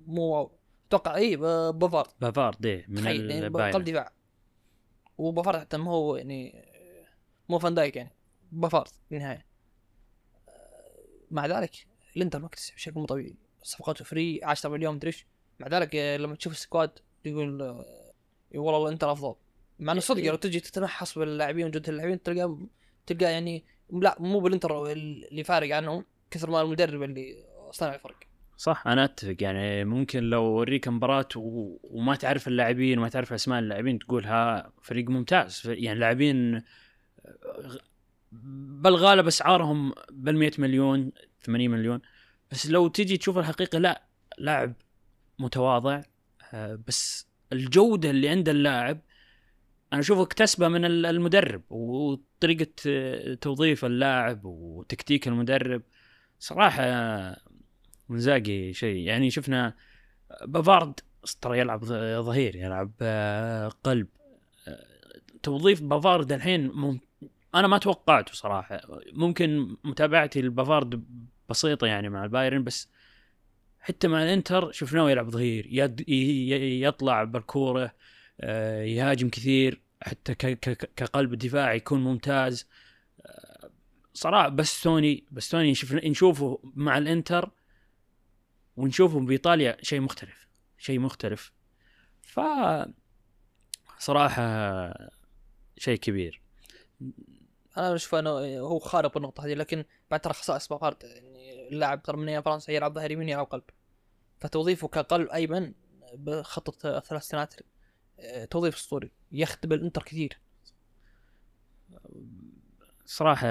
مو wow. أتوقع إي بافارد. بافارد إيه، من يعني قلب دفاع. وبافارد حتى ما هو يعني مو فان دايك يعني بافارد في النهايه مع ذلك الإنتر مكتسب بشكل مو طبيعي. صفقاته free 10 مليون مدري إيش مع ذلك لما تشوف ال squad يقول يقول والله الانتر أفضل. مع إنه صدق لو تجي تتمحص باللاعبين وجودة اللاعبين تلقى تلقى يعني لا مو بالإنتر اللي فارق عنهم كثر ما المدرب اللي صنع الفرق صح. أنا أتفق. يعني ممكن لو أوريك مباراة و... وما تعرف اللاعبين وما تعرف أسماء اللاعبين تقول ها فريق ممتاز. يعني لاعبين بالغالب أسعارهم بال 100 مليون 80 مليون. بس لو تجي تشوف الحقيقة لا لاعب متواضع. آه، بس الجودة اللي عند اللاعب أنا أشوفه اكتسبه من ال- المدرب وطريقة آه، توظيف اللاعب وتكتيك المدرب. صراحة منزاجي شيء. يعني شفنا بافارد ترى يلعب ظهير يلعب آه، قلب. آه، توظيف بافارد الحين مم... أنا ما توقعته صراحة. ممكن متابعتي لبافارد بسيطة يعني مع البايرن بس حتى مع الإنتر شفناه يلعب ظهير. يد... يطلع بالكورة آه، يهاجم كثير. حتى ك... ك... كقلب دفاع يكون ممتاز. صراحة باستوني باستوني شفنا نشوفه مع الإنتر. ونشوفه بإيطاليا شيء مختلف شيء مختلف. ف صراحة شيء كبير. أنا أشوف إنه هو خارق بالنقطه هذه لكن بعد ترى خصائص بافارد يعني اللاعب ترى من فرنسا يلعب ظهير يمين يلعب قلب. فتوظيفه كقلب أيمن بخطة ثلاث سنوات آه، توظيف أسطوري يخدم الإنتر كثير. صراحة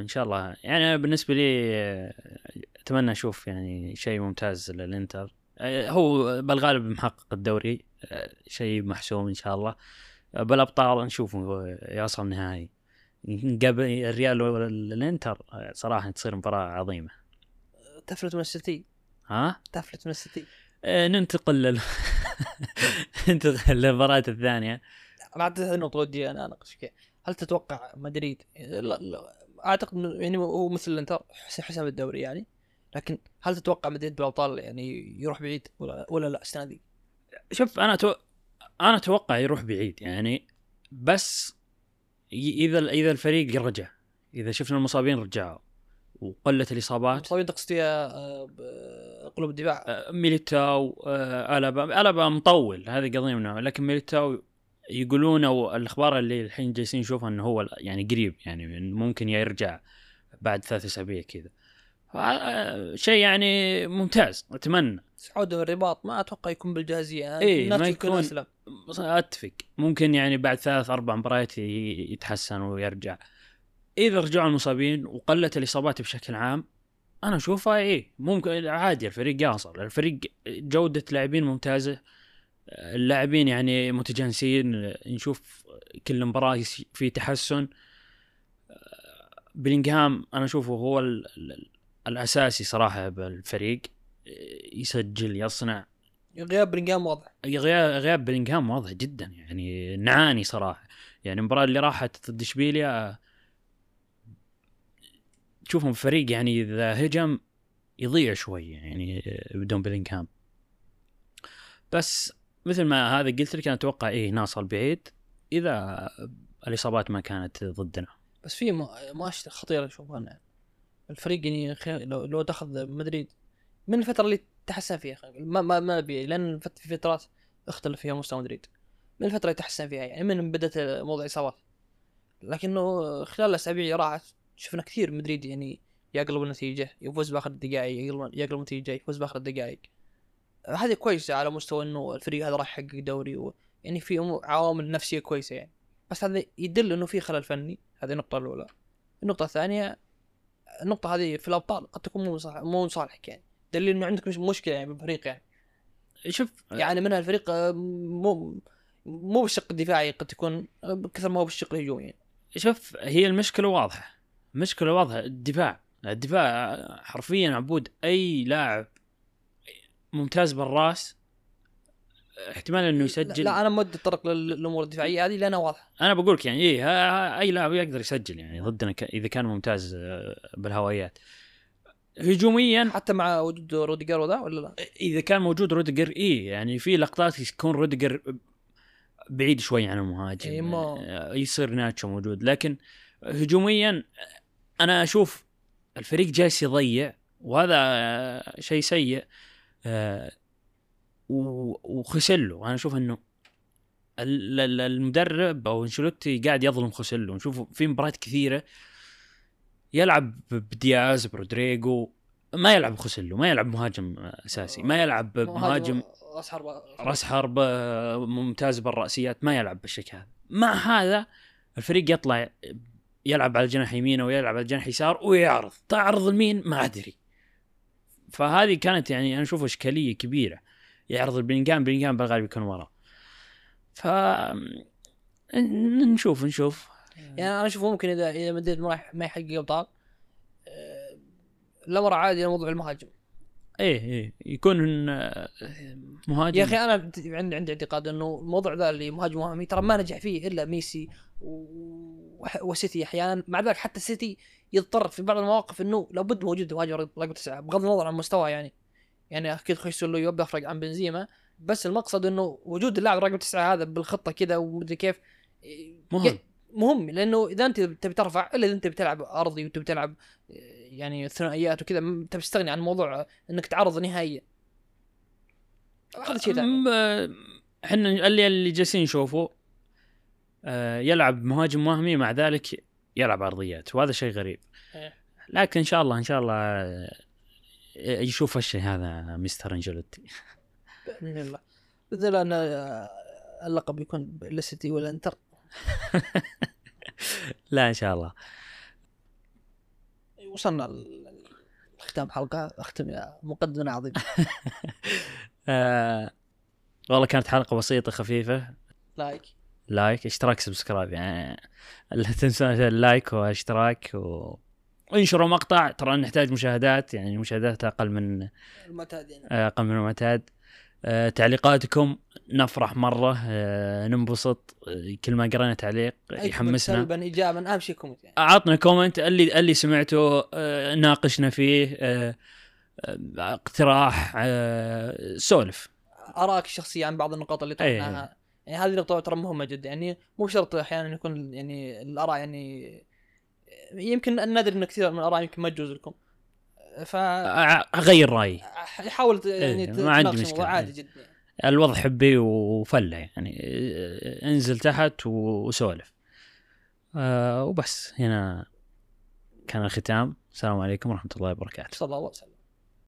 إن شاء الله. يعني أنا بالنسبة لي آه، أتمنى أشوف يعني شيء ممتاز للإنتر. آه، هو بالغالب محقق الدوري. آه، شيء محسوم إن شاء الله. آه، بالأبطال نشوفه يوصل نهائي. قبل الريال والانتر صراحة تصير مباراة عظيمة. تفلت من السيتي. ها؟ تفلت من السيتي. ننتقل لل... ننتقل للمباراة الثانية. بعد هذه النقطة ودي أنا اناقش فيها هل تتوقع مدريد؟ لا لا أعتقد يعني هو مثل الإنتر حس- حسم الدوري يعني. لكن هل تتوقع مدريد بالأبطال يعني يروح بعيد ولا ولا لا؟ السنة دي؟ شوف أنا تو... أنا أتوقع يروح بعيد يعني بس إذا إذا الفريق رجع إذا شفنا المصابين رجعوا وقلت الإصابات. المصابين تقصد فيها آه، قلوب الدفاع؟ آه، ميليتاو آه، ألابا ألابا مطول هذه قضية منه لكن ميليتاو يقولون أو الأخبار اللي الحين جالسين نشوفها إنه هو يعني قريب يعني ممكن يرجع بعد ثلاث أسابيع كذا. شيء يعني ممتاز أتمنى. من الرباط ما أتوقع يكون بالجاهزية. إيه، ما يكون أسلم. أتفق. ممكن يعني بعد ثلاث أربع مباريات يتحسن ويرجع. إذا رجعوا المصابين وقلت الإصابات بشكل عام أنا أشوفها إيه ممكن عادي الفريق يوصل الفريق جودة لاعبين ممتازة. اللاعبين يعني متجانسين نشوف كل مباراة في تحسن. بلينغهام أنا أشوفه هو ال- ال- الأساسي صراحة بالفريق يسجل يصنع. غياب بلينجهام واضح. غياب غياب بلينغهام واضح جدا يعني نعاني صراحة. يعني المباراة اللي راحت ضد إشبيليا تشوفهم فريق يعني إذا هجم يضيع شوي يعني بدون بلينغهام بس مثل ما هذا قلت لك أنا أتوقع إيه ناصل بعيد إذا الإصابات ما كانت ضدنا. بس في ما- مؤشر خطير أشوف أنا الفريق يعني. لو لو تاخذ مدريد من الفترة اللي تحسن فيها. ما ما ما أبي لأن في فترات اختلف فيها مستوى مدريد. من الفترة اللي تحسن فيها يعني من بدأت موضوع الاصابات لكنه خلال الأسابيع اللي راحت شفنا كثير مدريد يعني يقلب النتيجة يفوز بآخر الدقائق يقلب يقلب النتيجة يفوز بآخر الدقائق. هذه كويسة على مستوى إنه الفريق هذا راح يحقق دوري و... يعني في عوامل نفسية كويسة يعني. بس هذا يدل إنه في خلل فني. هذه النقطة الأولى. النقطة الثانية النقطة هذه في الأبطال قد تكون مو صالح مو صالحك يعني. دليل إنه عندك مش مشكلة يعني بالفريق يعني. شوف يعني منها الفريق آه، مو مو بالشق الدفاعي قد تكون آه، بكثر ما هو بالشق الهجومي يعني. شوف هي المشكلة واضحة. مشكله واضحة الدفاع. الدفاع حرفيا عبود أي لاعب ممتاز بالرأس احتمال إنه يسجل. لا أنا ما ودي اتطرق لل- للأمور الدفاعية هذه لانها واضحة. أنا بقول لك يعني إيه أي لاعب يقدر يسجل يعني ضدنا ك- إذا كان ممتاز آه، بالهوائيات. هجوميا حتى مع وجود روديجر وذا ولا لا؟ إذا كان موجود روديجر إيه يعني في لقطات يكون روديجر بعيد شوي عن المهاجم إيه، ما- آه، يصير ناتشو موجود. لكن هجوميا أنا أشوف الفريق جالس يضيع وهذا آه، شيء سيء. وخوسيلو أنا أشوف إنه ال- ال- المدرب أو أنشيلوتي قاعد يظلم خوسيلو نشوف في مباريات كثيرة يلعب بدياز برودريجو ما يلعب خوسيلو ما يلعب مهاجم أساسي ما يلعب مهاجم راس حربة. راس حربة ممتاز بالرأسيات ما يلعب بالشكل هذا. مع هذا الفريق يطلع يلعب على الجناح يمين ويلعب على الجناح يسار ويعرض. تعرض لمين؟ ما أدري. فهذه كانت يعني أنا أشوف إشكالية كبيرة. يعرض البلينجهام بلينجهام بالغالب يكون وراه ف نشوف نشوف. يعني أنا أشوف ممكن إذا إذا مدريد ما يحقق أبطال آه، الامر عادي موضوع المهاجم. إيه إيه. يكون آه، مهاجم. يا أخي أنا عندي عندي اعتقاد إنه الموضوع ذا اللي مهاجم وهمي ترى ما نجح فيه إلا ميسي و- وسيتي أحيانا. مع ذلك حتى السيتي يضطر في بعض المواقف إنه لابد موجود مهاجم رقم تسعة بغض النظر عن مستواه يعني. يعني أكيد خويسولو يبقى يفرق عن بنزيما بس المقصد إنه وجود اللاعب رقم تسعة هذا بالخطة كذا ومدري كيف مهم. مهم لأنه إذا أنت تبي ترفع إلا إذا أنت بتلعب أرضي وتبي تلعب يعني ثنائيات وكذا تبي تستغني عن موضوع إنك تعرض نهائيا. هذا شيء ثاني إحنا اللي اللي جالسين نشوفه آه، يلعب مهاجم وهمي مع ذلك يلعب عرضيات وهذا شيء غريب. إيه. لكن إن شاء الله إن شاء الله يشوف الشيء هذا مستر أنجلوتي. بإذن الله. بإذن الله أن آه، اللقب يكون للسيتي والانتر لا إن شاء الله. وصلنا لختام حلقة. أختم يا مقدمه عظيمه آه والله كانت حلقة بسيطة خفيفة. like like اشتراك subscribe يعني لا تنسون ال like والاشتراك و... وانشروا مقطع ترى نحتاج مشاهدات يعني مشاهدات أقل من المعتاد يعني أقل من المعتاد آه، تعليقاتكم نفرح مرة آه، ننبسط آه، كل ما قرينا تعليق يحمسنا. سلبا ايجابا أهم شيء comment يعني. عطنا comment اللي اللي سمعته آه، ناقشنا فيه آه، آه، اقتراح آه، سولف. ارائك الشخصية عن بعض النقاط اللي. طرحناها. يعني هذه النقطة ترى مهمة جدا. يعني مو شرط أحيانا يكون يعني الآراء يعني يمكن النادر ان كثير من الآراء يمكن ما تجوز لكم. ف أغير رأيي. حاول يعني إيه، ما عندي. الموضوع عادي إيه. جدا. الوضع حبي وفلة يعني. انزل تحت وسولف آه، وبس. هنا كان الختام. السلام عليكم ورحمة الله وبركاته. صلى الله وسلم.